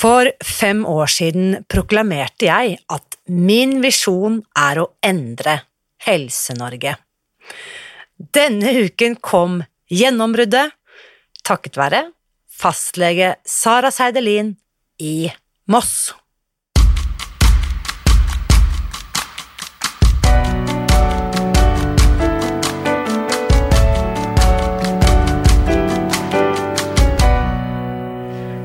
For fem år siden proklamerte jeg at min visjon er å endre Helse-Norge. Denne uken kom gjennombruddet takket være fastlege Sara Seidelin i Moss.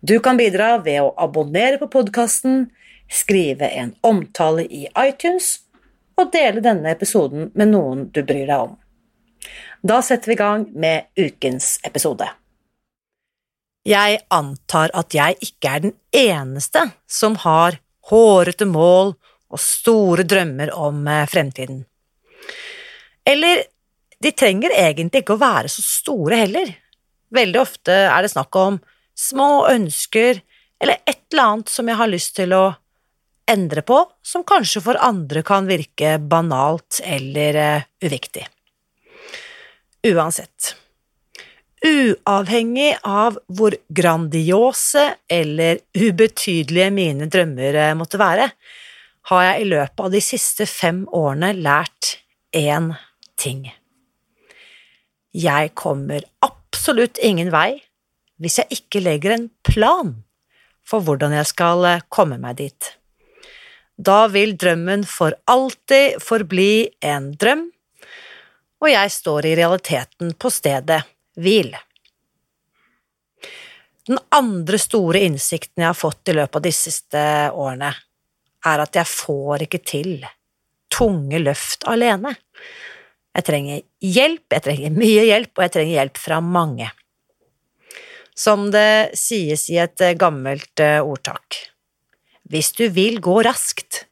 Du kan bidra ved å abonnere på podkasten, skrive en omtale i iTunes og dele denne episoden med noen du bryr deg om. Da setter vi i gang med ukens episode. Jeg antar at jeg ikke er den eneste som har hårete mål og store drømmer om eh, fremtiden. Eller de trenger egentlig ikke å være så store heller. Veldig ofte er det snakk om små ønsker eller et eller annet som jeg har lyst til å endre på, som kanskje for andre kan virke banalt eller uh, uviktig. Uansett. Uavhengig av hvor grandiose eller ubetydelige mine drømmer uh, måtte være, har jeg i løpet av de siste fem årene lært én ting. Jeg kommer absolutt ingen vei hvis jeg ikke legger en plan for hvordan jeg skal eh, komme meg dit. Da vil drømmen for alltid forbli en drøm, og jeg står i realiteten på stedet hvil. Den andre store innsikten jeg har fått i løpet av de siste årene, er at jeg får ikke til tunge løft alene. Jeg trenger hjelp, jeg trenger mye hjelp, og jeg trenger hjelp fra mange. Som det sies i et gammelt eh, ordtak. Hvis du vil gå raskt,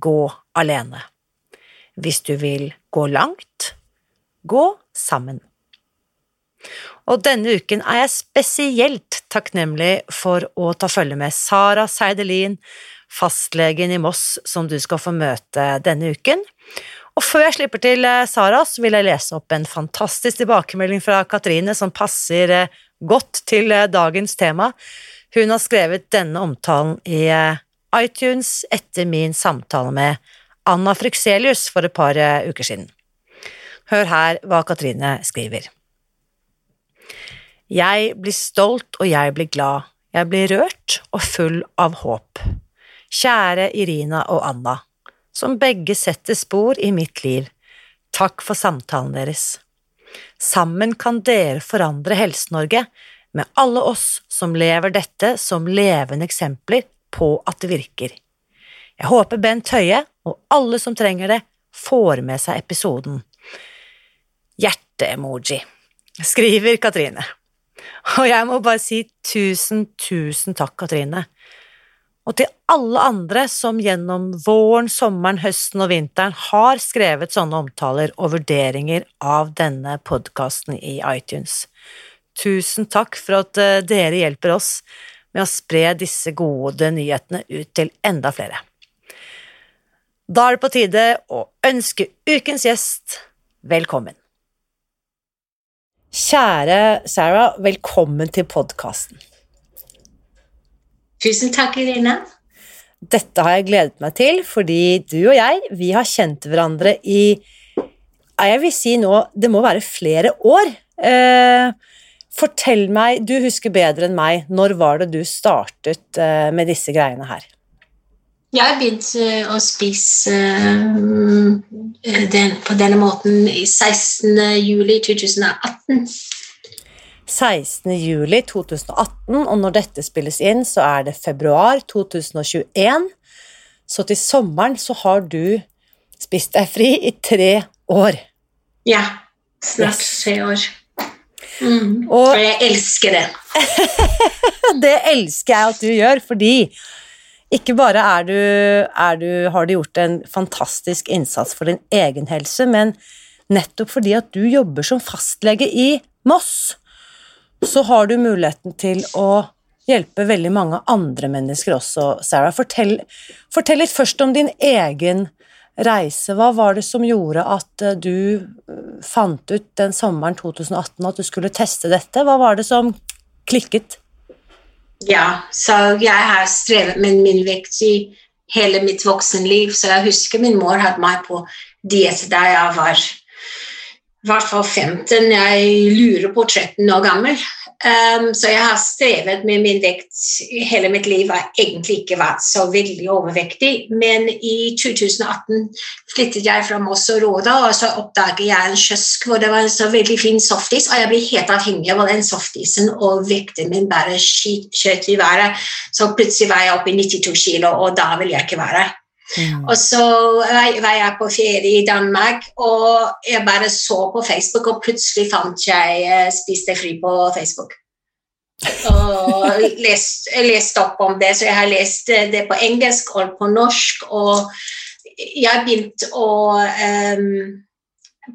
gå alene. Hvis du vil gå langt, gå sammen. Og denne uken er jeg spesielt takknemlig for å ta følge med Sara Seidelin, fastlegen i Moss, som du skal få møte denne uken. Og før jeg slipper til eh, Sara, så vil jeg lese opp en fantastisk tilbakemelding fra Katrine som passer eh, godt til eh, dagens tema. Hun har skrevet denne omtalen i iTunes etter min samtale med Anna Frykselius for et par eh, uker siden. Hør her hva Katrine skriver. Jeg blir stolt og jeg blir glad, jeg blir rørt og full av håp. Kjære Irina og Anna, som begge setter spor i mitt liv, takk for samtalen deres. Sammen kan dere forandre Helse-Norge med alle oss som lever dette som levende eksempler på at det virker. Jeg håper Bent Høie og alle som trenger det, får med seg episoden. Hjerte-emoji, skriver Katrine. Og jeg må bare si tusen, tusen takk, Katrine. Og til alle andre som gjennom våren, sommeren, høsten og vinteren har skrevet sånne omtaler og vurderinger av denne podkasten i iTunes. Tusen takk for at eh, dere hjelper oss med å spre disse gode nyhetene ut til enda flere. Da er det på tide å ønske ukens gjest velkommen. Kjære Sarah, velkommen til podkasten. Tusen takk, Irina. Dette har jeg gledet meg til, fordi du og jeg, vi har kjent hverandre i Jeg vil si nå, det må være flere år. Eh, Fortell meg, du husker bedre enn meg, når var det du startet eh, med disse greiene her? Jeg har begynt eh, å spise eh, den, på denne måten i 16. juli 2018. 16. juli 2018, og når dette spilles inn, så er det februar 2021. Så til sommeren så har du spist deg fri i tre år. Ja. Snart tre år. Mm. Og- Og jeg elsker det. Det elsker jeg at du gjør, fordi ikke bare er du, er du, har du gjort en fantastisk innsats for din egen helse, men nettopp fordi at du jobber som fastlege i Moss, så har du muligheten til å hjelpe veldig mange andre mennesker også, Sarah. Fortell, fortell litt først om din egen reise. Hva var det som gjorde at eh, du eh, fant ut den sommeren 2018 at du skulle teste dette? Hva var det som klikket? Ja, så jeg har strevet med min vekt i hele mitt voksenliv, så jeg husker min mor hadde meg på diett da jeg var i hvert fall 15, jeg lurer på 13 år gammel. Um, så jeg har strevet med min vekt hele mitt liv. Jeg har egentlig ikke vært så veldig overvektig, men i 2018 flyttet jeg fra Moss og Råda, og så oppdaget jeg en kiosk hvor det var en så veldig fin softis, og jeg ble helt avhengig av den softisen, og vekten min bare skjøt i været. Så plutselig var jeg oppe i 92 kilo, og da ville jeg ikke være. Og så var jeg på ferie i Danmark, og jeg bare så på Facebook, og plutselig fant jeg Spiste Spis deg fri på Facebook. Og lest, lest, opp om det, så jeg har lest eh, det på engelsk og på norsk. Og jeg begynte å um,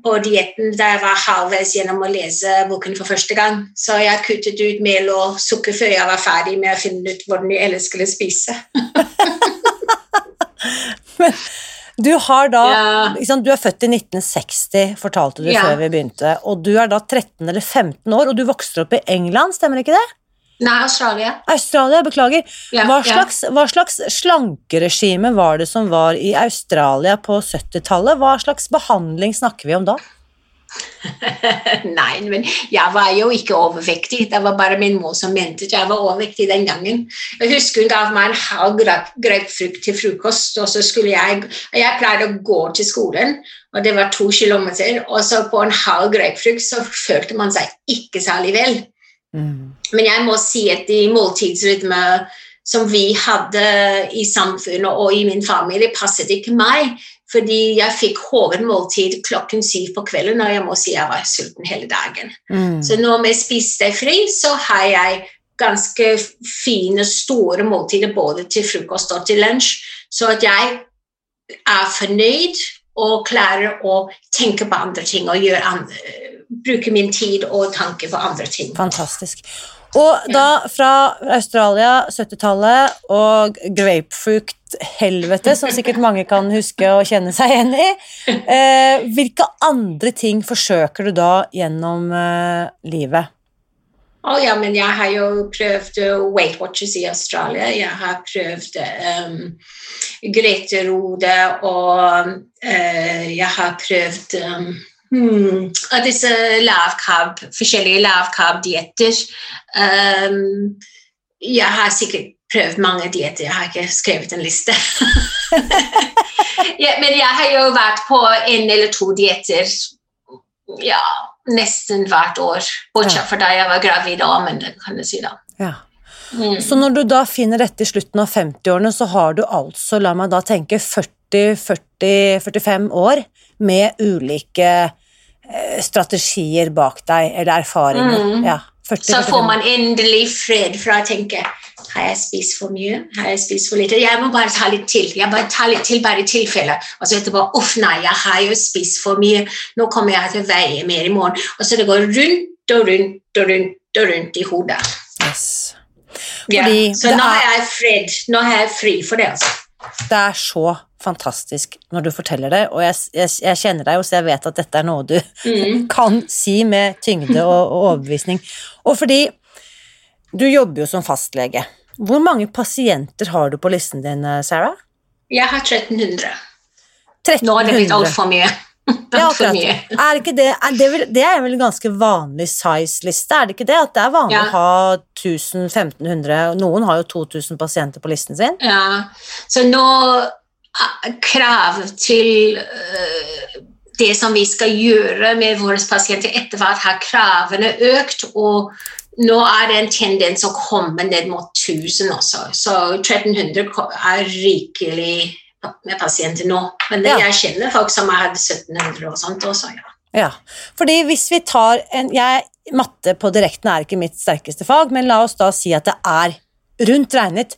på dietten da jeg var halvveis gjennom å lese boken for første gang. Så jeg kuttet ut mel og sukker før jeg var ferdig med å finne ut hvordan jeg ellers skulle spise. Du har da Ja. Du er født i 1960, fortalte du Ja. før vi begynte, og du er da 13 eller 15 år, og du vokste opp i England, stemmer ikke det? Nei, Australia. Australia, beklager. Ja, Hva slags, hva slags slankeregime var det som var i Australia på 70-tallet? Hva slags behandling snakker vi om da? Nei, men jeg var jo ikke overvektig. Det var bare min mor som mente at jeg var overvektig den gangen. Jeg husker hun gav meg en halv grapefrukt til frokost, og så skulle jeg Jeg pleide å gå til skolen, og det var to kilometer, og så på en halv grapefrukt så følte man seg ikke særlig vel. Men jeg må si at de måltidsrytme som vi hadde i samfunnet og i min familie, passet ikke meg. Fordi jeg fikk hovedmåltid klokken syv på kvelden, og jeg må si jeg var sulten hele dagen. Mm. Så nå med Spis deg fri, så har jeg ganske fine, store måltider både til frokost og til lunsj, så at jeg er fornøyd og klarer å tenke på andre ting og andre, bruke min tid og tanke på andre ting. Fantastisk. Og da fra Australia, 70-tallet, og grapefruit-helvete, som sikkert mange kan huske og kjenne seg igjen i, eh, hvilke andre ting forsøker du da gjennom eh, livet? Å ja, men jeg har jo prøvd Weight Watchers i Australia. Jeg har prøvd um, Grete-rode, og uh, jeg har prøvd um, hmm, Og disse lavkarb, forskjellige lavkarb-dietter. Um, jeg har sikkert prøvd mange dietter, jeg har ikke skrevet en liste. ja, men jeg har jo vært på en eller to dietter ja, nesten hvert år. Bortsett fra da jeg var gravid òg, men det kan du si da. Ja. Mm. Så når du da finner dette i slutten av 50-årene, så har du altså, la meg da tenke, 40-45 år med ulike strategier bak deg, eller erfaringer. Mm. Ja, 40, Så får man endelig fred fra å tenke har jeg spist for mye? Har jeg spist for lite? Jeg må bare ta litt til. Jeg bare tar litt til bare i tilfelle. Og så etterpå uff, nei, jeg har jo spist for mye. Nå kommer jeg til å veie mer i morgen. Og så det går rundt og rundt og rundt og rundt i hodet. Yes. Ja. Så nå har jeg fred. Nå har jeg fri for det, altså. Det er så fantastisk når du forteller det, og jeg, jeg, jeg kjenner deg jo, så jeg vet at dette er noe du Mm. kan si med tyngde og, og overbevisning. Og fordi du jobber jo som fastlege. Hvor mange pasienter har du på listen din, Sarah? Jeg har 1300. 1300. Nå har det blitt altfor mye. Ja. Er ikke det, er det, vel, det er vel en ganske vanlig size-liste, er det ikke det? At det er vanlig Ja. å ha 1000-1500, noen har jo 2000 pasienter på listen sin. Ja, så nå eh, krav til eh, det som vi skal gjøre med våre pasienter etter hvert, har kravene økt, og nå er det en tendens å komme ned mot 1000 også. Så 1300 er rikelig med pasienter nå. Men Ja. jeg kjenner folk som har hatt 1700 og sånt også, ja. Ja, fordi hvis vi tar en jeg, Matte på direkten er ikke mitt sterkeste fag, men la oss da si at det er rundt regnet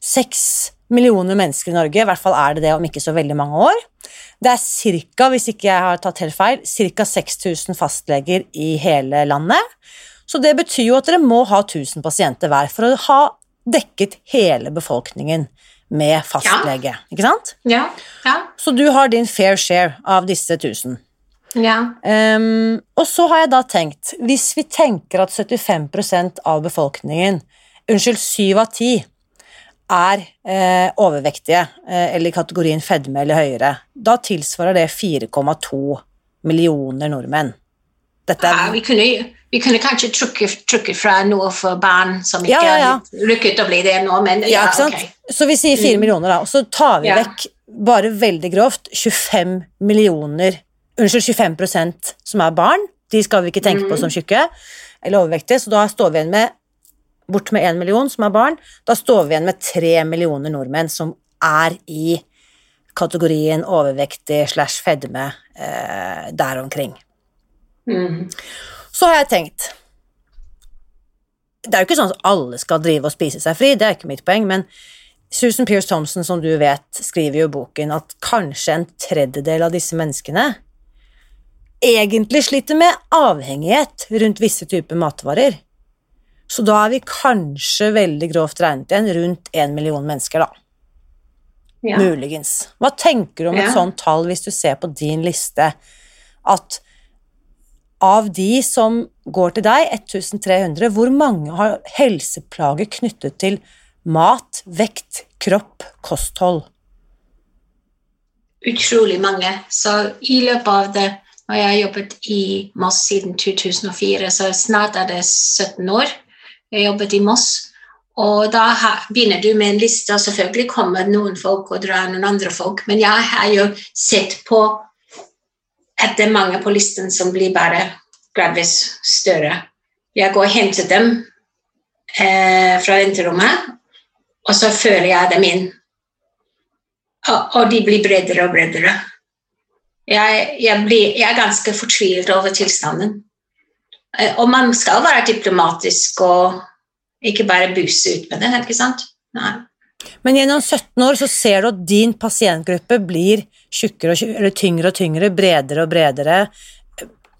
seks millioner mennesker i Norge, i hvert fall er det det om ikke så veldig mange år. Det er cirka, hvis ikke jeg har tatt helt feil, ca. 6000 fastleger i hele landet. Så det betyr jo at dere må ha 1000 pasienter hver for å ha dekket hele befolkningen med fastlege, ikke sant? Ja, ja, Så du har din fair share av disse 1000. ja. Um, og så har jeg da tenkt, hvis vi tenker at 75% av befolkningen, unnskyld, 7 av 10, er eh, overvektige, eh, eller i kategorien fedme eller høyere, da tilsvarer det 4,2 millioner nordmenn. Dette Ja, er vi, kunne, vi kunne kanskje trukke, trukke fra noe for barn som ikke Ja, ja, ja. rukket å bli det nå, men Ja, ja, ikke sant? ok. Så vi sier 4 Mm. millioner, da, og så tar vi Ja. vekk, bare veldig grovt, 25 millioner Unnskyld, 25% som er barn. De skal vi ikke tenke på Mm. som tjukke eller overvektige, så da står vi igjen med bort med én million som er barn. Da står vi igjen med tre millioner nordmenn som er i kategorien overvektig slash fedme eh, der omkring. Mm. Så har jeg tenkt Det er jo ikke sånn at alle skal drive og spise seg fri, det er ikke mitt poeng, men Susan Pierce Thompson, som du vet, skriver jo i boken at kanskje en tredjedel av disse menneskene egentlig sliter med avhengighet rundt visse typer matvarer. Så da er vi kanskje veldig grovt regnet igjen rundt en million mennesker, da. Ja. Muligens. Hva tenker du om et sånt tall hvis du ser på din liste, at av de som går til deg, 1300, hvor mange har helseplager knyttet til mat, vekt, kropp, kosthold? Utrolig mange. Så i løpet av det og jeg har jobbet i Moss siden 2004, så snart er det 17 år. Jeg jobbet i Moss. Og da begynner du med en liste, og selvfølgelig kommer noen folk og drar noen andre folk. Men jeg har jo sett på at det er mange på listen som blir bare gradvis større. Jeg går og henter dem eh, fra venterommet, og så føler jeg dem inn. Og, og de blir bredere og bredere. Jeg, jeg, blir, jeg er ganske fortvilet over tilstanden. Eh, Og man skal være diplomatisk og ikke bare buse ut med det, ikke sant? Nei. Men gjennom 17 år så ser du at din pasientgruppe blir tjukkere og tjukkere, eller tyngre og tyngre, bredere og bredere,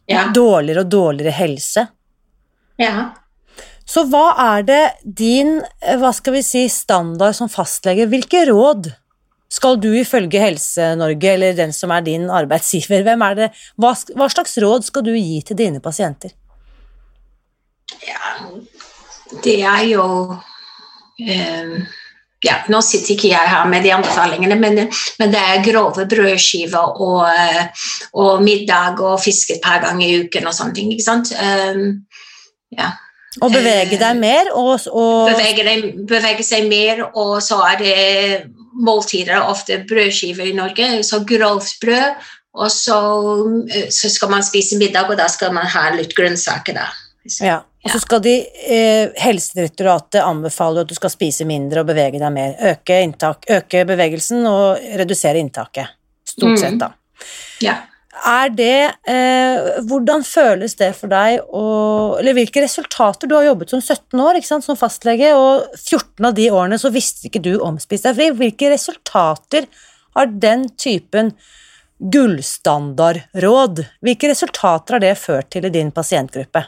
Ja. dårligere og dårligere helse. ja. Så hva er det din, eh, hva skal vi si, standard som fastlege, hvilke råd skal du ifølge Helse-Norge, eller den som er din arbeidsgiver, hvem er det, hva, hva slags råd skal du gi til dine pasienter? Ja. Det er jo um, ja, Nå sitter ikke jeg her med de anbefalingene, men, men det er grove brødskiver og, eh, og middag og fiske et par ganger i uken og sånne ting. ikke sant? Um, ja. Og bevege deg mer, og, og bevege, deg, bevege seg mer, og så er det måltider, ofte brødskiver i Norge, så grovt brød, og så, eh, så skal man spise middag, og da skal man ha litt grønnsaker da. ja. Og så skal de, eh, Helsedirektoratet anbefale at du skal spise mindre og bevege deg mer. Øke, inntak, øke bevegelsen og redusere inntaket. Stort Mm. sett, da. Ja. Er det eh, Hvordan føles det for deg å Eller hvilke resultater Du har jobbet som 17 år sant, som fastlege, og 14 av de årene så visste ikke du om Spis deg fri. Hvilke resultater har den typen gullstandardråd Hvilke resultater har det ført til i din pasientgruppe?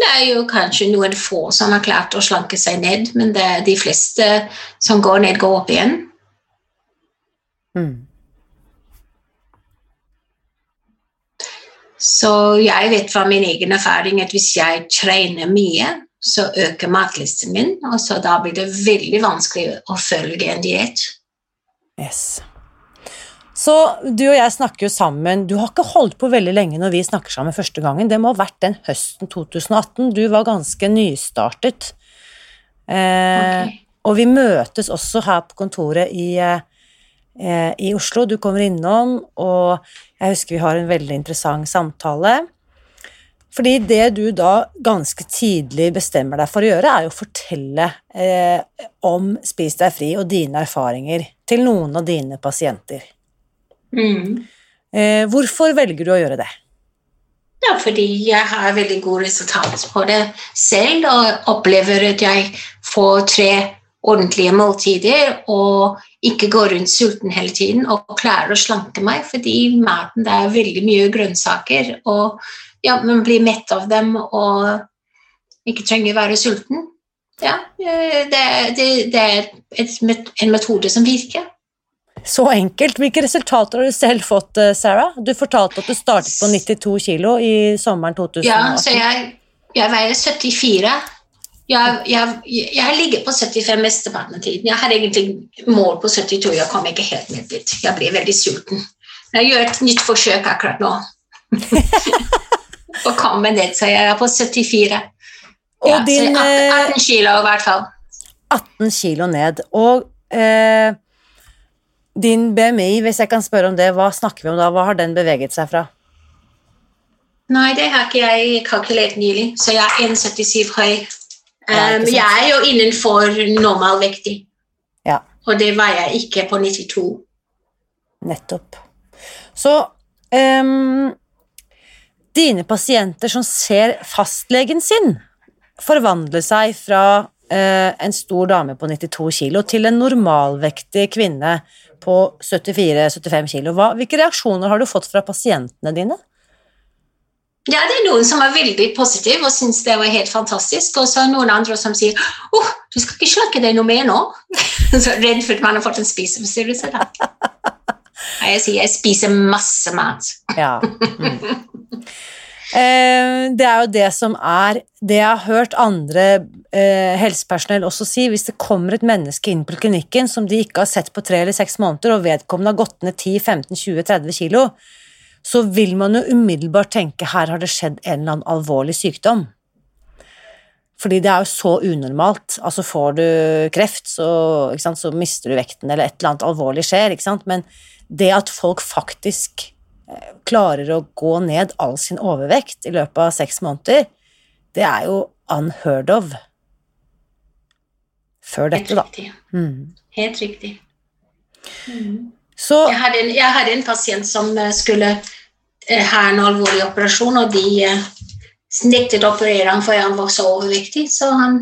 Det er jo kanskje noen få som har klart å slanke seg ned, men det er de fleste som går ned, går opp igjen. Mm. Så jeg vet fra min egen erfaring at hvis jeg trener mye, så øker matlisten min, og så da blir det veldig vanskelig å følge en diett. Yes. Så du og jeg snakker jo sammen. Du har ikke holdt på veldig lenge når vi snakker sammen første gangen. Det må ha vært den høsten 2018. Du var ganske nystartet. Eh, Ok. Og vi møtes også her på kontoret i, eh, i Oslo. Du kommer innom, og jeg husker vi har en veldig interessant samtale. Fordi det du da ganske tidlig bestemmer deg for å gjøre, er jo å fortelle eh, om Spis deg fri og dine erfaringer til noen av dine pasienter. Mm. Eh, hvorfor velger du å gjøre det? Ja, fordi jeg har veldig gode resultater på det selv, og opplever at jeg får tre ordentlige måltider og ikke går rundt sulten hele tiden og klarer å slanke meg, fordi maten det er veldig mye grønnsaker, og ja, man blir mett av dem og ikke trenger være sulten. Ja, det, det, det er et, en metode som virker. Så enkelt. Hvilke resultater har du selv fått, eh, Sarah? Du fortalte at du startet på 92 kilo i sommeren 2018. Ja, så jeg, jeg veier 74. Jeg, jeg, jeg ligger på 75 mesteparten av tiden. Jeg har egentlig mål på 72. Jeg kom ikke helt ned dit. Jeg blir veldig sulten. Jeg gjør et nytt forsøk akkurat nå. Å komme ned, så jeg er på 74. Og Ja, din så eh, 18 kilo i hvert fall. 18 kilo ned. Og eh, din BMI, hvis jeg kan spørre om det, hva snakker vi om da? Hva har den beveget seg fra? Nei, det har ikke jeg kalkulert nylig, så jeg er 1,77 høy. Um, jeg er jo innenfor normalvektig, Ja, og det var jeg ikke på 92. nettopp. Så um, dine pasienter som ser fastlegen sin forvandle seg fra uh, en stor dame på 92 kilo til en normalvektig kvinne på 74-75 kilo, hva, hvilke reaksjoner har du fått fra pasientene dine? Ja, det er noen som er veldig positive og syns det var helt fantastisk, og så er det noen andre som sier åh, du skal ikke slanke deg noe mer nå. så redd for at man har fått en spiseforstyrrelse. Jeg sier jeg spiser masse mat. Ja. Mm. Eh, det er jo det som er Det jeg har hørt andre eh, helsepersonell også si, hvis det kommer et menneske inn på klinikken som de ikke har sett på tre eller seks måneder, og vedkommende har gått ned 10-15-20-30 kilo, så vil man jo umiddelbart tenke her har det skjedd en eller annen alvorlig sykdom. Fordi det er jo så unormalt. Altså får du kreft, så, sant, så mister du vekten, eller et eller annet alvorlig skjer. Men det at folk faktisk klarer å gå ned all sin overvekt i løpet av seks måneder, det er jo unheard of. Før dette, da. riktig. Mm. Helt riktig. Så Jeg hadde, en, jeg hadde en pasient som eh, skulle eh, ha en alvorlig operasjon, og de eh, nektet å operere ham fordi han var så overvektig, så han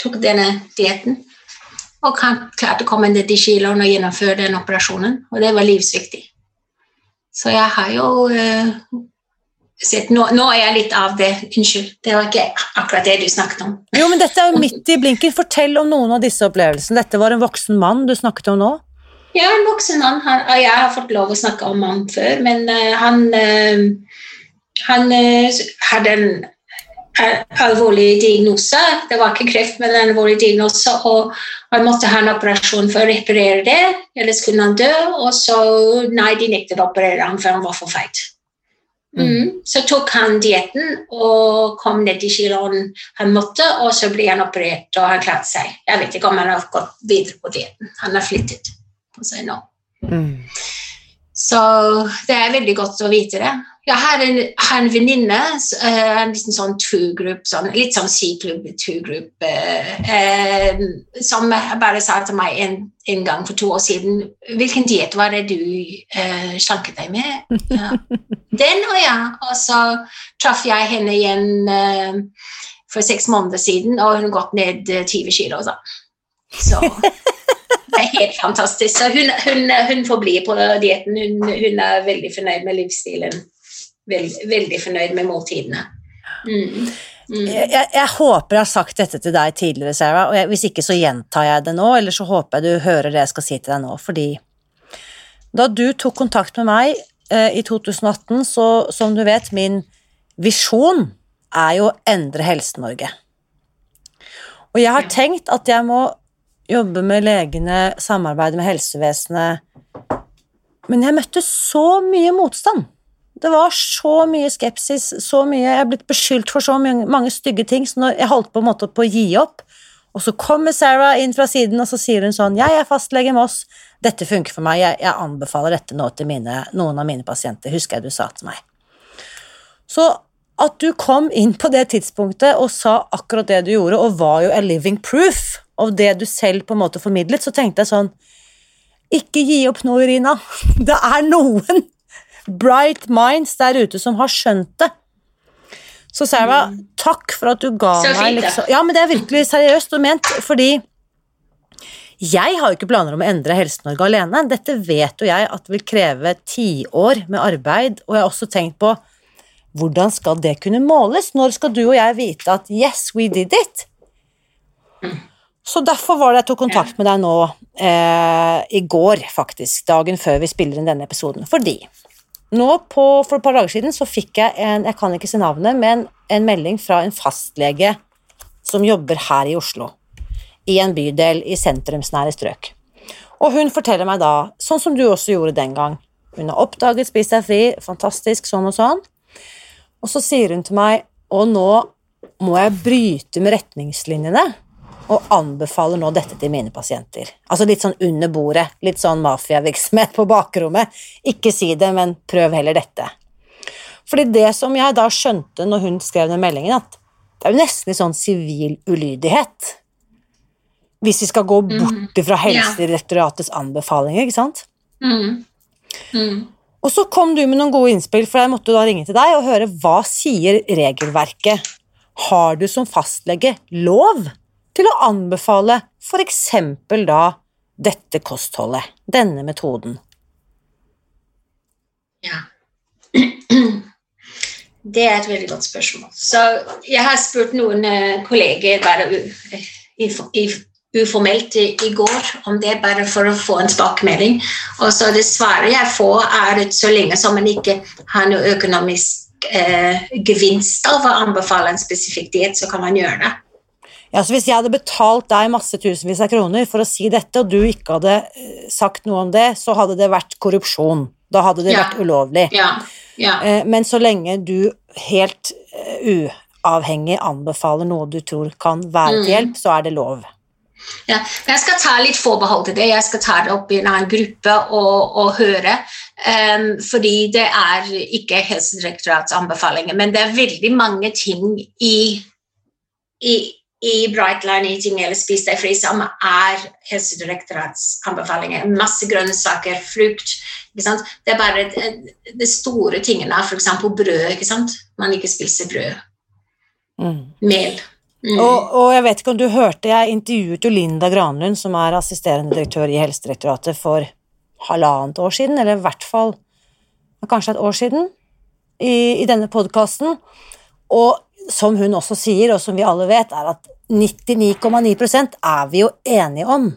tok denne dietten. Og han klarte å komme ned i kiloen og gjennomføre den operasjonen, og det var livsviktig. Så jeg har jo eh, sett nå, nå er jeg litt av det. Unnskyld, det var ikke akkurat det du snakket om. Jo, men dette er jo midt i blinken. Fortell om noen av disse opplevelsene. Dette var en voksen mann du snakket om nå. Ja, en voksen mann. Han, jeg har fått lov å snakke om ham før, men eh, han, eh, han hadde en alvorlig diagnose. Det var ikke kreft, men en alvorlig diagnose. Og han måtte ha en operasjon for å reparere det, ellers kunne han dø. Og så nei, de nektet å operere ham, for han var for feit. Mm. Så tok han dietten og kom ned i kiloen han måtte, og så ble han operert, og han klarte seg. Jeg vet ikke om han har gått videre på dietten. Han har flyttet på seg nå. Mm. Så det er veldig godt å vite det. Jeg har en, har en venninne, eh, en liten sånn two-group, sånn, litt sånn C-klubb, two-group, eh, eh, som bare sa til meg en, en gang for to år siden Hvilken diett var det du eh, slanket deg med? Ja. Den og ja. Og så traff jeg henne igjen eh, for seks måneder siden, og hun har gått ned eh, 20 kilo. Så. Så det er helt fantastisk. Så hun, hun, hun får bli på dietten. Hun, hun er veldig fornøyd med livsstilen. Veld, veldig fornøyd med måltidene. Mm. Mm. Jeg, jeg, håper jeg har sagt dette til deg tidligere, Sarah, og jeg, hvis ikke så gjentar jeg det nå, eller så håper jeg du hører det jeg skal si til deg nå, fordi da du tok kontakt med meg eh, i 2018, så som du vet, min visjon er jo å endre Helse-Norge. Og jeg har tenkt at jeg må jobbe med legene, samarbeide med helsevesenet Men jeg møtte så mye motstand. Det var så mye skepsis, så mye Jeg er blitt beskyldt for så mange, mange stygge ting, så jeg holdt på en måte på å gi opp. Og så kommer Sarah inn fra siden, og så sier hun sånn Jeg er fastlege Moss. Dette funker for meg. Jeg, jeg anbefaler dette nå til mine, noen av mine pasienter. Husker jeg du sa til meg. Så at du kom inn på det tidspunktet og sa akkurat det du gjorde, og var jo a living proof av det du selv på en måte formidlet, så tenkte jeg sånn Ikke gi opp nå, Irina. Det er noen bright minds der ute som har skjønt det. Så Sarah, mm. takk for at du ga så meg liksom Ja, men det er virkelig seriøst og ment, fordi jeg har jo ikke planer om å endre Helse-Norge alene. Dette vet jo jeg at vil kreve tiår med arbeid, og jeg har også tenkt på hvordan skal det kunne måles? Når skal du og jeg vite at yes, we did it? Så derfor var det jeg tok kontakt med deg nå eh, i går, faktisk, dagen før vi spiller inn denne episoden. Fordi nå på, for et par dager siden så fikk jeg en, jeg kan ikke si navnet, men en melding fra en fastlege som jobber her i Oslo, i en bydel i sentrumsnære strøk. Og hun forteller meg da, sånn som du også gjorde den gang, hun har oppdaget Spis deg fri, fantastisk, sånn og sånn, og så sier hun til meg, og nå må jeg bryte med retningslinjene og anbefaler nå dette til mine pasienter. Altså litt sånn under bordet, litt sånn mafiavirksomhet på bakrommet. Ikke si det, men prøv heller dette. Fordi det som jeg da skjønte når hun skrev den meldingen, at det er jo nesten litt sånn sivil ulydighet. Hvis vi skal gå mhm. bort fra Helsedirektoratets anbefalinger, ikke sant? Mm. Mm. Og så kom du med noen gode innspill, for jeg måtte da ringe til deg og høre hva sier regelverket. Har du som fastlege lov til å anbefale f.eks. da dette kostholdet, denne metoden? Ja. Det er et veldig godt spørsmål. Så jeg har spurt noen eh, kolleger bare uformelt i, går om det, bare for å få en tilbakemelding. Og så det svaret jeg får, er at så lenge som man ikke har noe økonomisk eh, gevinst av å anbefale en spesifikk diett, så kan man gjøre det. Ja, så Hvis jeg hadde betalt deg masse tusenvis av kroner for å si dette, og du ikke hadde eh, sagt noe om det, så hadde det vært korrupsjon. Da hadde det ja. vært ulovlig. Ja. Ja. Eh, men så lenge du helt eh, uavhengig anbefaler noe du tror kan være til mm. hjelp, så er det lov. Ja, jeg skal ta litt forbehold til det. Jeg skal ta det opp i en annen gruppe og, og høre. Um, fordi det er ikke Helsedirektoratets anbefalinger, men det er veldig mange ting i, i, i Bright Line Eating eller Spis deg fri som er Helsedirektorats anbefalinger. Masse grønnsaker, frukt. Det er bare de store tingene, f.eks. brød. ikke sant? Man ikke spiser brød. Mm. Mel. Mm. Og, og, jeg vet ikke om du hørte, jeg intervjuet jo Linda Granlund, som er assisterende direktør i Helsedirektoratet, for halvannet år siden, eller i hvert fall kanskje et år siden, i, i denne podkasten. Og som hun også sier, og som vi alle vet, er at 99,9% er vi jo enige om.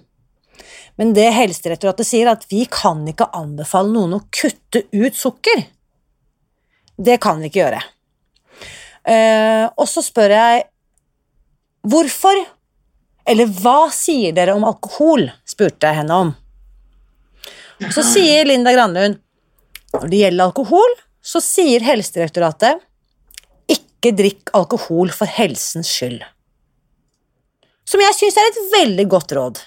Men det Helsedirektoratet sier, er at vi kan ikke anbefale noen å kutte ut sukker. Det kan vi ikke gjøre. Uh, og så spør jeg Hvorfor? Eller hva sier dere om alkohol? spurte jeg henne om. Og så sier Linda Granlund når det gjelder alkohol, så sier Helsedirektoratet ikke drikk alkohol for helsens skyld. Som jeg syns er et veldig godt råd.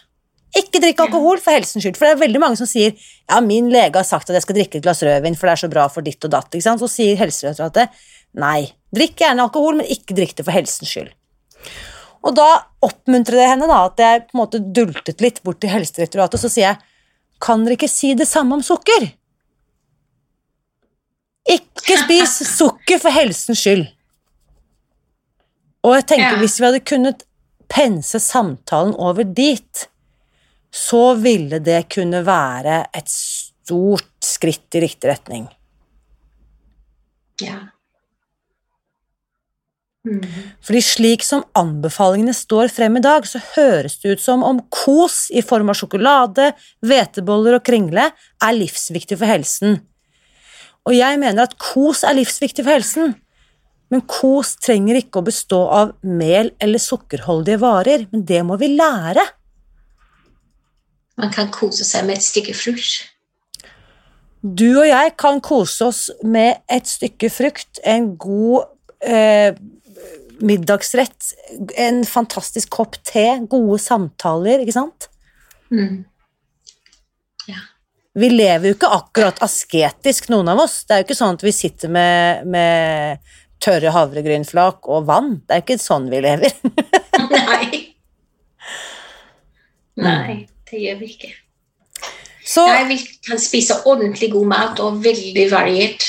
Ikke drikk alkohol for helsens skyld. For det er veldig mange som sier ja, min lege har sagt at jeg skal drikke et glass rødvin, for det er så bra for ditt og datt. Så sier Helsedirektoratet nei, drikk gjerne alkohol, men ikke drikk det for helsens skyld. Og da oppmuntrer det henne da, at jeg på en måte dultet litt bort til Helsedirektoratet, og så sier jeg kan dere ikke si det samme om sukker? Ikke spis sukker for helsens skyld. Og jeg tenker ja. hvis vi hadde kunnet pense samtalen over dit, så ville det kunne være et stort skritt i riktig retning. Ja. Mm. Fordi slik som anbefalingene står frem i dag, så høres det ut som om kos i form av sjokolade, hveteboller og kringle er livsviktig for helsen. Og jeg mener at kos er livsviktig for helsen, men kos trenger ikke å bestå av mel eller sukkerholdige varer, men det må vi lære. Man kan kose seg med et stykke frukt. Du og jeg kan kose oss med et stykke frukt, en god eh, middagsrett, en fantastisk kopp te, gode samtaler, ikke sant? Mm. Vi lever jo ikke akkurat asketisk, noen av oss. Det er jo ikke sånn at vi sitter med, med tørre havregrynflak og vann. Det er ikke sånn vi lever. Nei. Nei, det gjør vi ikke. Så Nei, vi kan spise ordentlig god mat og veldig variert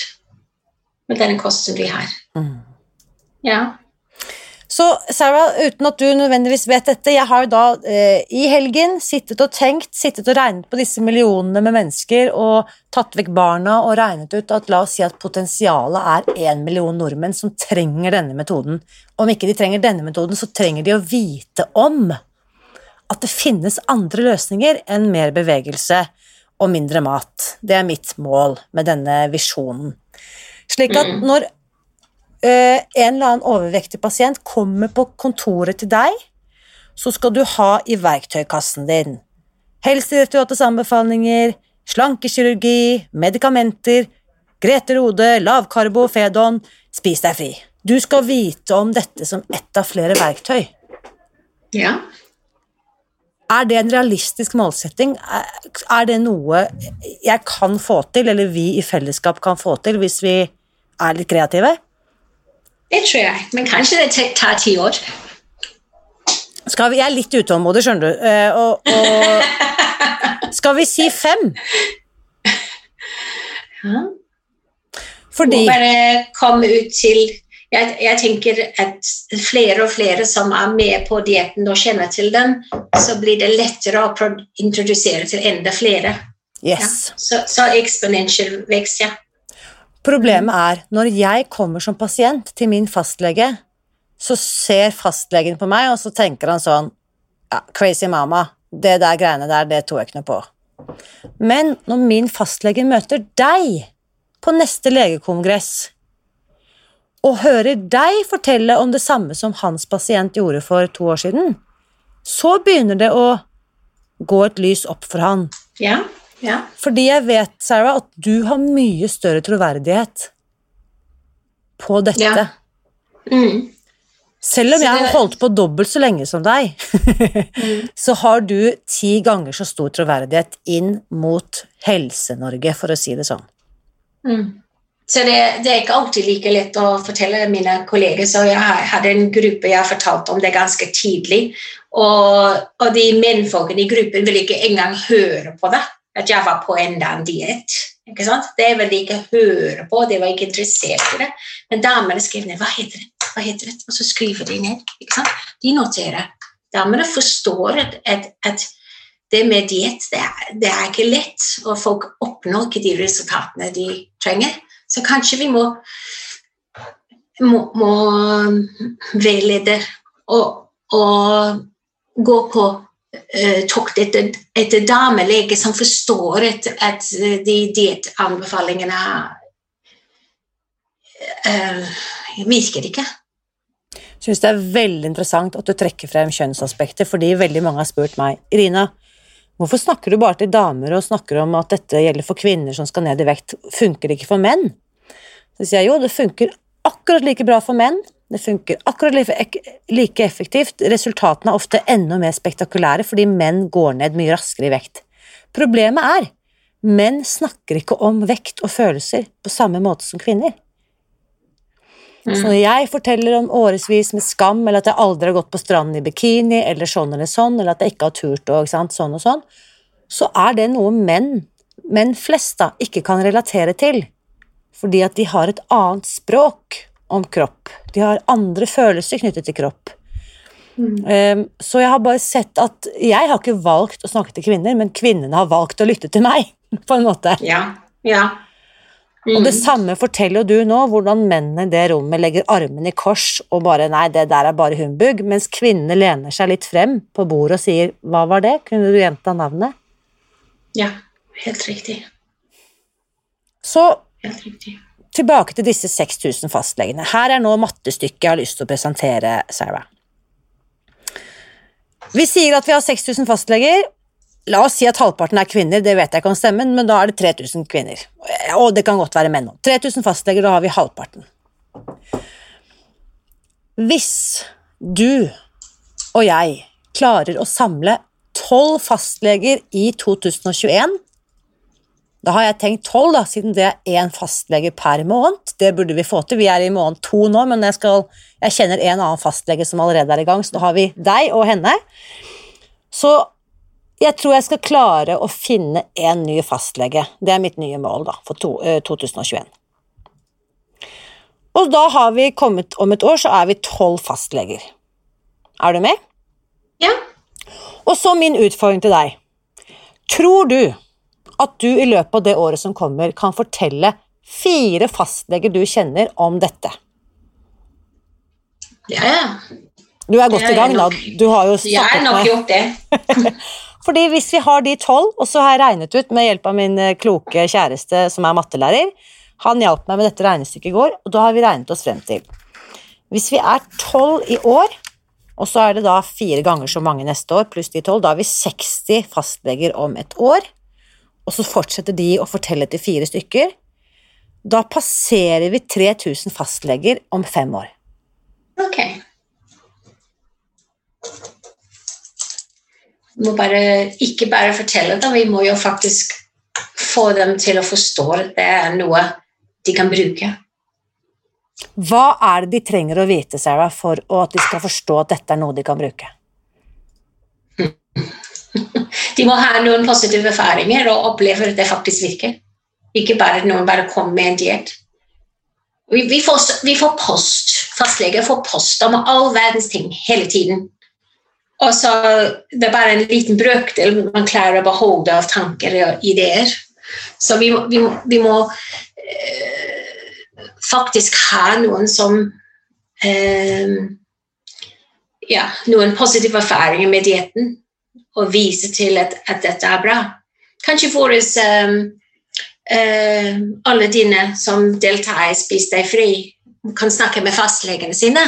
med denne kosten vi har. Mm. Ja. Så Sarah, uten at du nødvendigvis vet dette, jeg har jo da eh, i helgen sittet og tenkt, sittet og regnet på disse millionene med mennesker og tatt vekk barna og regnet ut at la oss si at potensialet er én million nordmenn som trenger denne metoden. Om ikke de trenger denne metoden, så trenger de å vite om at det finnes andre løsninger enn mer bevegelse og mindre mat. Det er mitt mål med denne visjonen. Slik at Mm. når en eller annen overvektig pasient kommer på kontoret til deg, så skal du ha i verktøykassen din Helsedirektoratets anbefalinger, slankekirurgi, medikamenter, Grete Rode, lavkarbo, Fedon, spis deg fri. Du skal vite om dette som ett av flere verktøy. ja. Er det en realistisk målsetting? Er- Er det noe jeg kan få til, eller vi i fellesskap kan få til, hvis vi er litt kreative? Det tror jeg. Men kanskje det tar- ti år. Skal vi, jeg er litt utålmodig, skjønner du. Uh, og, og skal vi si fem? Ja. Fordi Må bare komme ut til jeg, jeg tenker at flere og flere som er med på dietten og kjenner til den, så blir det lettere å introdusere til enda flere. Ja. Så, så exponential vekst, ja. Problemet er, når jeg kommer som pasient til min fastlege, så ser fastlegen på meg, og så tenker han sånn ja, Crazy mama, det der greiene der, det tror jeg ikke noe på. Men når min fastlege møter deg på neste legekongress, og hører deg fortelle om det samme som hans pasient gjorde for to år siden, så begynner det å gå et lys opp for han. Ja, ja. Fordi jeg vet, Sarah, at du har mye større troverdighet på dette. Ja. Mm. Selv om jeg har holdt på dobbelt så lenge som deg, Mm. så har du ti ganger så stor troverdighet inn mot Helse-Norge, for å si det sånn. Mm. Så det, det er ikke alltid like lett å fortelle mine kolleger, så jeg hadde en gruppe jeg fortalte om det ganske tidlig, og, og de mennfolkene i gruppen ville ikke engang høre på det, at jeg var på en diett. Ikke sant? Det ville de ikke høre på, de var ikke interessert i det. Men damene skrev ned hva heter det, hva heter det, og så skriver de ned. Ikke sant? De noterer. Damene forstår at, at, at det med diett, det, det er ikke lett, og folk oppnår ikke de resultatene de trenger. Så kanskje vi må, må, må veilede og, og gå på tokt etter, etter damelege som forstår at, at de diettanbefalingene uh, virker ikke. Jeg syns det er veldig interessant at du trekker frem kjønnsaspektet, fordi veldig mange har spurt meg Irina, hvorfor snakker du bare til damer og snakker om at dette gjelder for kvinner som skal ned i vekt, funker det ikke for menn? Så sier jeg jo, det funker akkurat like bra for menn, det funker akkurat like, effektivt, resultatene er ofte enda mer spektakulære fordi menn går ned mye raskere i vekt. Problemet er, menn snakker ikke om vekt og følelser på samme måte som kvinner. Så når jeg forteller om årevis med skam, eller at jeg aldri har gått på stranden i bikini, eller sånn eller sånn, eller at jeg ikke har turt og sånn og sånn, så er det noe menn, menn flest da, ikke kan relatere til. Fordi at de har et annet språk om kropp. De har andre følelser knyttet til kropp. Um, så jeg har bare sett at jeg har ikke valgt å snakke til kvinner, men kvinnene har valgt å lytte til meg, på en måte. Ja, ja. Og det Mm. samme forteller jo du nå, hvordan mennene i det rommet legger armene i kors og bare 'nei, det der er bare humbug', mens kvinnene lener seg litt frem på bordet og sier 'hva var det', kunne du gjenta navnet? ja, helt riktig. Så Helt riktig. Tilbake til disse 6000 fastlegene. Her er nå mattestykket jeg har lyst til å presentere, Sarah. Vi sier at vi har 6000 fastleger. La oss si at halvparten er kvinner, det vet jeg ikke om stemmen, men da er det 3000 kvinner. Og det kan godt være menn òg. 3000 fastleger, da har vi halvparten. Hvis du og jeg klarer å samle tolv fastleger i 2021 Da har jeg tenkt tolv, siden det er én fastlege per måned. Det burde vi få til. Vi er i måned to nå, men jeg, skal, jeg kjenner en annen fastlege som allerede er i gang, så da har vi deg og henne. Så jeg tror jeg skal klare å finne en ny fastlege. Det er mitt nye mål da, for to, eh, 2021. Og da har vi kommet Om et år så er vi tolv fastleger. Er du med? Ja. Og så min utfordring til deg. Tror du at du i løpet av det året som kommer, kan fortelle fire fastleger du kjenner om dette? Ja, ja. Du er godt i gang, da. Du har jo Jeg har nok med gjort det. Fordi hvis vi har de tolv, og så har jeg regnet ut med hjelp av min eh, kloke kjæreste som er mattelærer Han hjalp meg med dette regnestykket i går, og da har vi regnet oss frem til Hvis vi er tolv i år, og så er det da fire ganger så mange neste år, pluss de tolv, da har vi 60 fastleger om et år, og så fortsetter de å fortelle til fire stykker. Da passerer vi 3000 fastleger om fem år. Ok. Vi må bare, ikke bare fortelle det, vi må jo faktisk få dem til å forstå at det er noe de kan bruke. Hva er det de trenger å vite, Sarah, for at de skal forstå at dette er noe de kan bruke? De må ha noen positive erfaringer og oppleve at det faktisk virker. Ikke bare at noen bare kommer med en diett. Vi, vi, vi får post, fastleger får post om all verdens ting hele tiden. Og så det er bare en liten brøkdel man klarer å beholde av tanker og ideer. Så vi, vi, vi må øh, faktisk ha noen som øh, Ja, noen positive erfaringer med dietten og vise til at, at dette er bra. Kanskje våre um, uh, alle dine som deltar i Spis deg fri, kan snakke med fastlegene sine.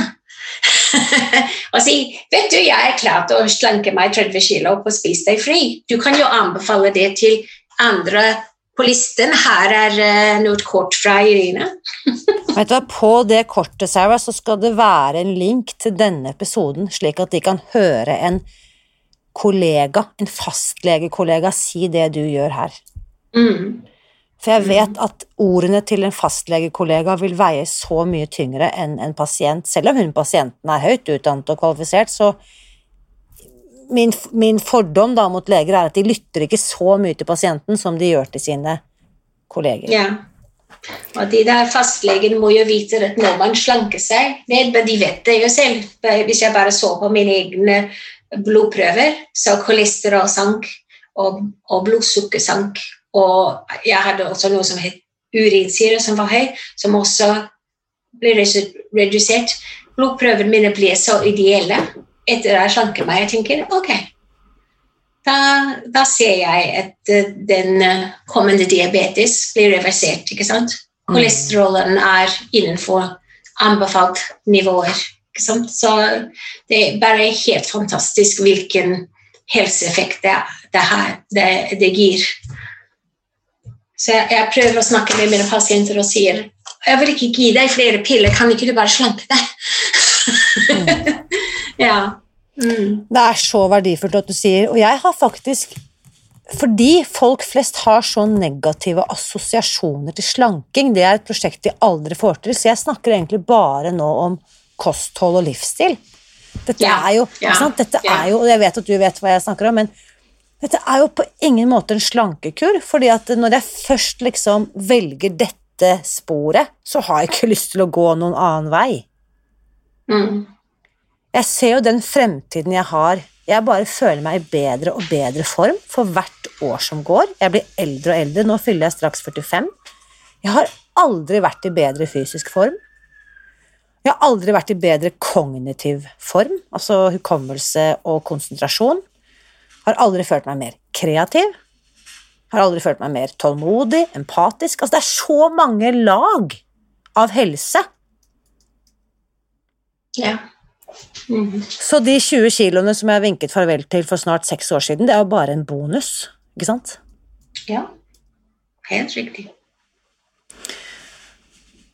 og si vet du, jeg er klar til å slanke meg 30 kilo på Spis deg fri. Du kan jo anbefale det til andre på listen. Her er uh, noe kort fra Irina. Vet du hva, På det kortet Sarah, så skal det være en link til denne episoden, slik at de kan høre en kollega, en fastlegekollega, si det du gjør her. Mm. For jeg vet at ordene til en fastlegekollega vil veie så mye tyngre enn en pasient, selv om hun pasienten er høyt utdannet og kvalifisert, så min, min fordom da mot leger er at de lytter ikke så mye til pasienten som de gjør til sine kolleger. Ja. Og de der fastlegene må jo vite at når man slanker seg ned, men de vet det jo selv. Hvis jeg bare så på mine egne blodprøver, så kolesterol sank og, og blodsukker sank. Og jeg hadde også noe som het urinsyre, som var høy, som også ble redusert. Blodprøvene mine ble så ideelle etter at jeg slanket meg. Jeg tenker ok, da, da ser jeg at eh, den eh, kommende diabetes blir reversert. ikke sant? Kolesterolen er innenfor anbefalt nivåer. Så det er bare helt fantastisk hvilken helseeffekt det, det, her, det, det gir. Så jeg, jeg prøver å snakke med mine pasienter og sier jeg vil ikke gi deg flere piller, kan ikke du bare slanke deg? ja. Mm. Det er så verdifullt at du sier, og jeg har faktisk fordi folk flest har så negative assosiasjoner til slanking, det er et prosjekt de aldri får til, så jeg snakker egentlig bare nå om kosthold og livsstil. Dette yeah. er jo, sant? Dette yeah. er jo, og jeg vet at du vet hva jeg snakker om, men dette er jo på ingen måte en slankekur, fordi at når jeg først liksom velger dette sporet, så har jeg ikke lyst til å gå noen annen vei. Mm. Jeg ser jo den fremtiden jeg har. Jeg bare føler meg i bedre og bedre form for hvert år som går. Jeg blir eldre og eldre. Nå fyller jeg straks 45. Jeg har aldri vært i bedre fysisk form. Jeg har aldri vært i bedre kognitiv form, altså hukommelse og konsentrasjon. Har aldri følt meg mer kreativ. Har aldri følt meg mer tålmodig, empatisk. Altså, det er så mange lag av helse. Ja. Mhm. Så de 20 kiloene som jeg vinket farvel til for snart seks år siden, det er jo bare en bonus, ikke sant? Ja, helt riktig.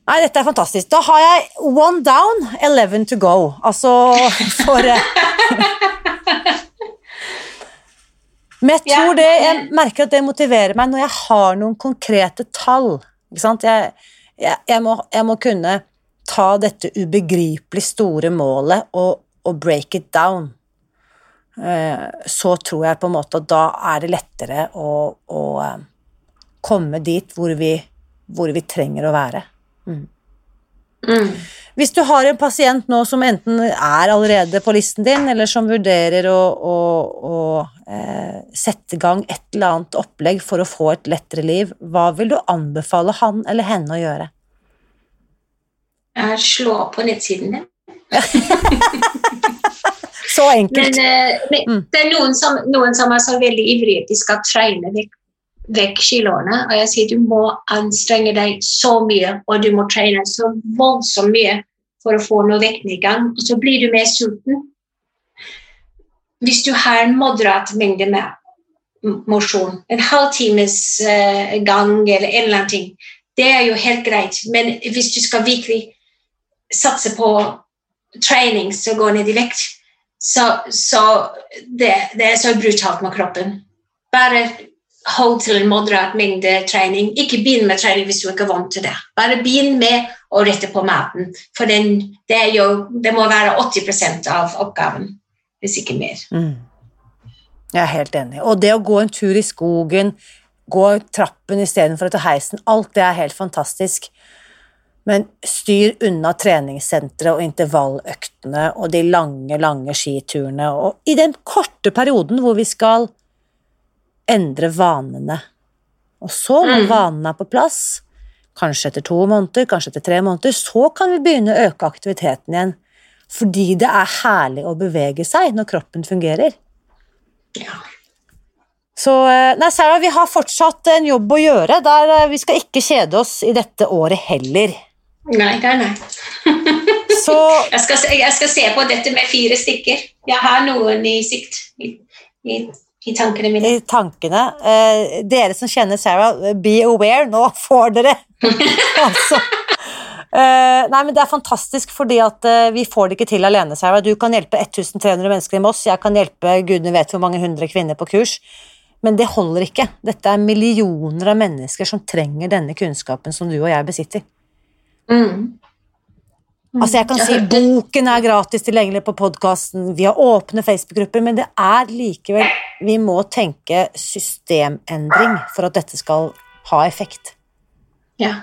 Nei, dette er fantastisk. Da har jeg one down, eleven to go. Altså for eh, Men jeg tror det, jeg merker at det motiverer meg når jeg har noen konkrete tall. Ikke sant? Jeg, jeg, jeg, må, jeg må kunne ta dette ubegripelig store målet og, og break it down. Eh, Så tror jeg på en måte at da er det lettere å, å eh, komme dit hvor vi, hvor vi trenger å være. Mm. Hvis du har en pasient nå som enten er allerede på listen din, eller som vurderer å, å, å eh, sette i gang et eller annet opplegg for å få et lettere liv, hva vil du anbefale han eller henne å gjøre? Jeg slår på nettsiden din. Så enkelt. Men, eh, Mm. det er noen som, noen som er så veldig ivrige at de skal trene vekk, vekk kiloene. Og jeg sier du må anstrenge deg så mye, og du må trene så voldsomt mye for å få noe vektnedgang. Og så blir du mer sulten. Hvis du har en moderat mengde med mosjon, en halvtimes times gang eller en eller annen ting, det er jo helt greit. Men hvis du skal virkelig satse på trening som går ned i vekt, så, så det, det er så brutalt med kroppen. Bare hold til en moderat mengde trening. Ikke begynn med trening hvis du ikke er vant til det. Bare begynn med å rette på maten, for den, det, jo, det må være 80% av oppgaven, hvis ikke mer. Mm. Jeg er helt enig. Og det å gå en tur i skogen, gå trappen istedenfor å ta heisen, alt det er helt fantastisk. Men styr unna treningssenteret og intervalløktene og de lange, lange skiturene. Og i den korte perioden hvor vi skal endre vanene. Og så, når Mm. vanene er på plass, kanskje etter to måneder, kanskje etter tre måneder, så kan vi begynne å øke aktiviteten igjen. Fordi det er herlig å bevege seg når kroppen fungerer. Ja. Så eh, nei, Sarah, vi har fortsatt en jobb å gjøre. Der eh, vi skal ikke kjede oss i dette året heller. Nei, nei, nei. Så Jeg skal, jeg skal se på dette med fire stykker. Jeg har noen i sikt i, i, i tankene mine. i tankene eh, Dere som kjenner Sarah, be aware, nå får dere altså. Eh, nei, men Det er fantastisk, fordi at eh, vi får det ikke til alene, Sarah. Du kan hjelpe 1300 mennesker i Moss, jeg kan hjelpe gudene vet hvor mange hundre kvinner på kurs. Men det holder ikke. Dette er millioner av mennesker som trenger denne kunnskapen som du og jeg besitter. Mm. Altså jeg kan si Boken er gratis tilgjengelig på podkasten, vi har åpne Facebook-grupper, men det er likevel Vi må tenke systemendring for at dette skal ha effekt. Ja.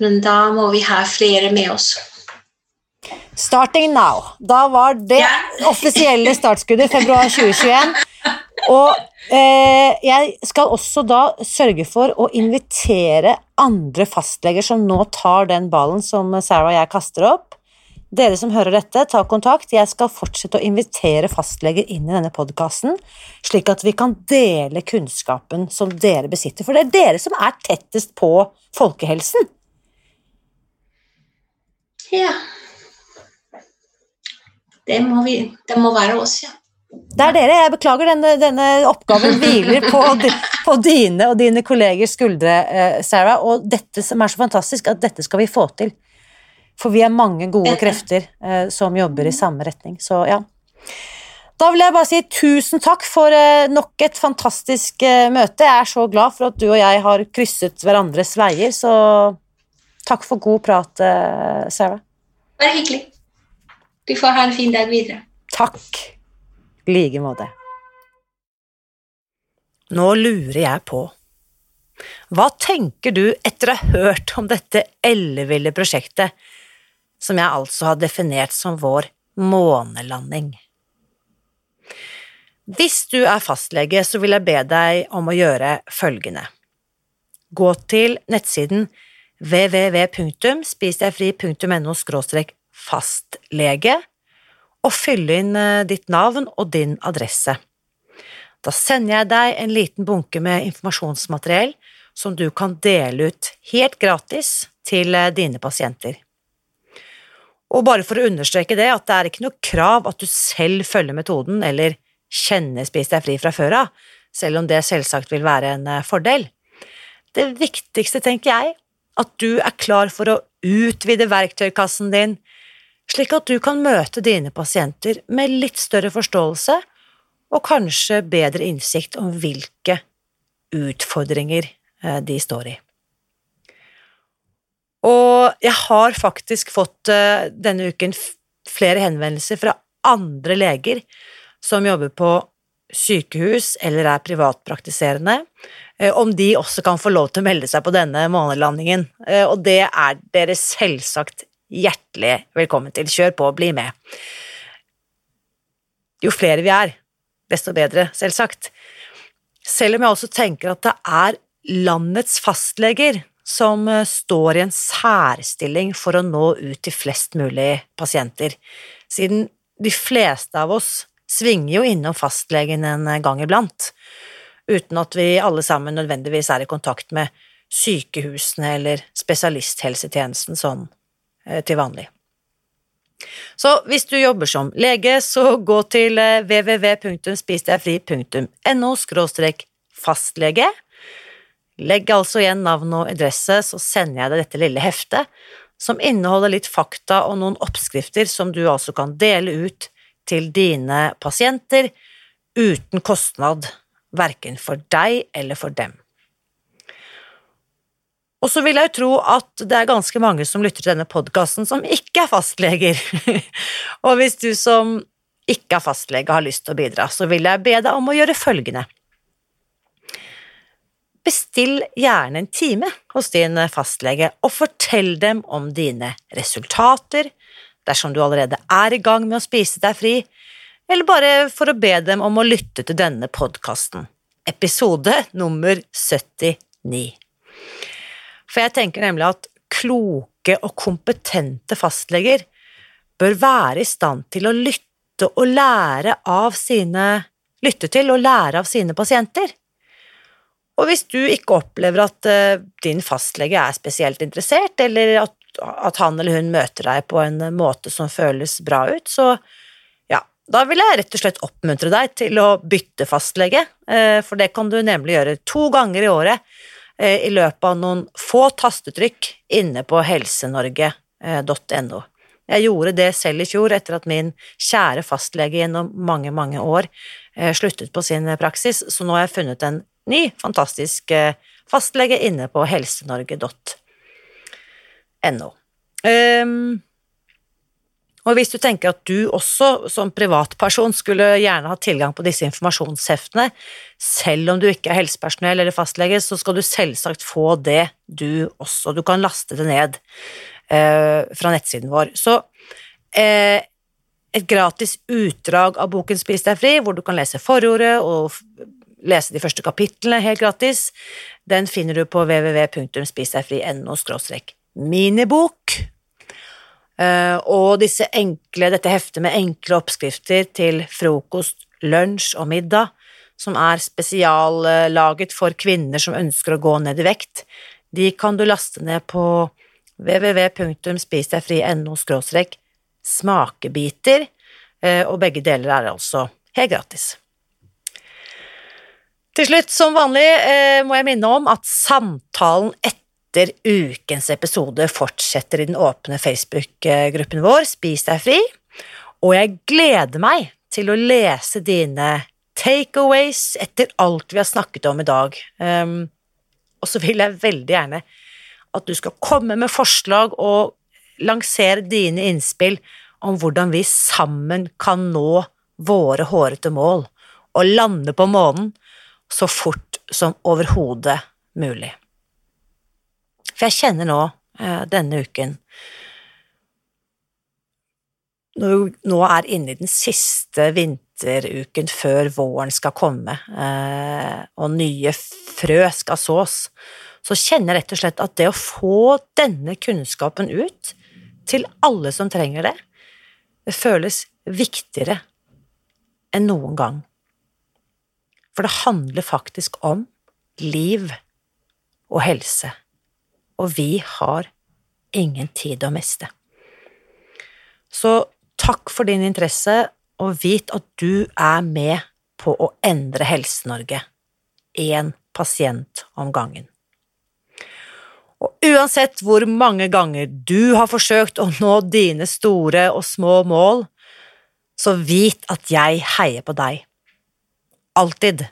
Men da må vi ha flere med oss. Starting now. Da var det Ja. offisielle startskuddet februar 2021. Og eh, jeg skal også da sørge for å invitere andre fastleger som nå tar den ballen som Sarah og jeg kaster opp. Dere som hører dette, ta kontakt. Jeg skal fortsette å invitere fastleger inn i denne podkasten, slik at vi kan dele kunnskapen som dere besitter. For det er dere som er tettest på folkehelsen. Ja. Det må, vi, det må være oss, ja. Det er dere. Jeg beklager, denne, denne oppgaven hviler på, på dine og dine kollegers skuldre, eh, Sarah. Og dette som er så fantastisk, at dette skal vi få til. For vi er mange gode krefter eh, som jobber i samme retning. Så ja. Da vil jeg bare si tusen takk for eh, nok et fantastisk eh, møte. Jeg er så glad for at du og jeg har krysset hverandres veier, så takk for god prat, eh, Sarah. Bare hyggelig. Du får ha en fin dag videre. Takk. I like måte. Nå lurer jeg på, hva tenker du etter å ha hørt om dette elleville prosjektet, som jeg altså har definert som vår månelanding? Hvis du er fastlege, så vil jeg be deg om å gjøre følgende. Gå til nettsiden www.spisdegfri.no fastlege og fylle inn eh, ditt navn og din adresse. Da sender jeg deg en liten bunke med informasjonsmateriell som du kan dele ut helt gratis til eh, dine pasienter. Og bare for å understreke det, at det er ikke noe krav at du selv følger metoden eller kjenner Spis deg fri fra før av, selv om det selvsagt vil være en eh, fordel. Det viktigste, tenker jeg, at du er klar for å utvide verktøykassen din, slik at du kan møte dine pasienter med litt større forståelse og kanskje bedre innsikt om hvilke utfordringer eh, de står i. Og jeg har faktisk fått eh, denne uken flere henvendelser fra andre leger som jobber på sykehus eller er privatpraktiserende, eh, om de også kan få lov til å melde seg på denne månelandingen. Eh, og det er dere selvsagt hjertelig velkommen til. Kjør på, bli med. Jo flere vi er, desto bedre, selvsagt. Selv om jeg også tenker at det er landets fastleger som eh, står i en særstilling for å nå ut til flest mulig pasienter, siden de fleste av oss svinger jo innom fastlegen en gang iblant, uten at vi alle sammen nødvendigvis er i kontakt med sykehusene eller spesialisthelsetjenesten sånn til vanlig. Så hvis du jobber som lege, så gå til eh, www.spisdegfri.no fastlege Legg altså igjen navn og adresse, så sender jeg deg dette lille heftet, som inneholder litt fakta og noen oppskrifter som du altså kan dele ut til dine pasienter uten kostnad, verken for deg eller for dem. Og så vil jeg jo tro at det er ganske mange som lytter til denne podkasten som ikke er fastleger. og hvis du som ikke er fastlege har lyst til å bidra, så vil jeg be deg om å gjøre følgende. Bestill gjerne en time hos din fastlege, og fortell dem om dine resultater, dersom du allerede er i gang med å spise deg fri, eller bare for å be dem om å lytte til denne podkasten, episode nummer 79. For jeg tenker nemlig at kloke og kompetente fastleger bør være i stand til å lytte og lære av sine lytte til og lære av sine pasienter. Og hvis du ikke opplever at uh, din fastlege er spesielt interessert, eller at, at, han eller hun møter deg på en måte som føles bra ut, så ja, da vil jeg rett og slett oppmuntre deg til å bytte fastlege, uh, for det kan du nemlig gjøre to ganger i året uh, i løpet av noen få tastetrykk inne på helsenorge.no. Jeg gjorde det selv i fjor etter at min kjære fastlege gjennom mange, mange år sluttet på sin praksis, så nå har jeg funnet en ny, fantastisk eh, fastlege inne på helsenorge.no. Um, ehm, og hvis du tenker at du også som privatperson skulle gjerne ha tilgang på disse informasjonsheftene, selv om du ikke er helsepersonell eller fastlege, så skal du selvsagt få det, du også. Du kan laste det ned uh, fra nettsiden vår. Så uh, et gratis utdrag av boken Spis deg fri, hvor du kan lese forordet og lese de første kapitlene helt gratis. Den finner du på www.spisdegfri.no minibok. Eh, og disse enkle, dette heftet med enkle oppskrifter til frokost, lunsj og middag, som er spesiallaget for kvinner som ønsker å gå ned i vekt, de kan du laste ned på www.spisdegfri.no smakebiter, eh, og begge deler er altså helt gratis. Til slutt, som vanlig, eh, må jeg minne om at samtalen etter ukens episode fortsetter i den åpne Facebook-gruppen vår Spis deg fri, og jeg gleder meg til å lese dine takeaways etter alt vi har snakket om i dag. Um, og så vil jeg veldig gjerne at du skal komme med forslag og lansere dine innspill om hvordan vi sammen kan nå våre hårete mål og lande på månen så fort som overhodet mulig. For jeg kjenner nå, eh, denne uken Når vi nå er inne i den siste vinteruken før våren skal komme, eh, og nye frø skal sås, så kjenner jeg rett og slett at det å få denne kunnskapen ut til alle som trenger det, det føles viktigere enn noen gang. For det handler faktisk om liv og helse, og vi har ingen tid å miste. Så takk for din interesse, og vit at du er med på å endre Helse-Norge. Én pasient om gangen. Og uansett hvor mange ganger du har forsøkt å nå dine store og små mål, så vit at jeg heier på deg. Alltid.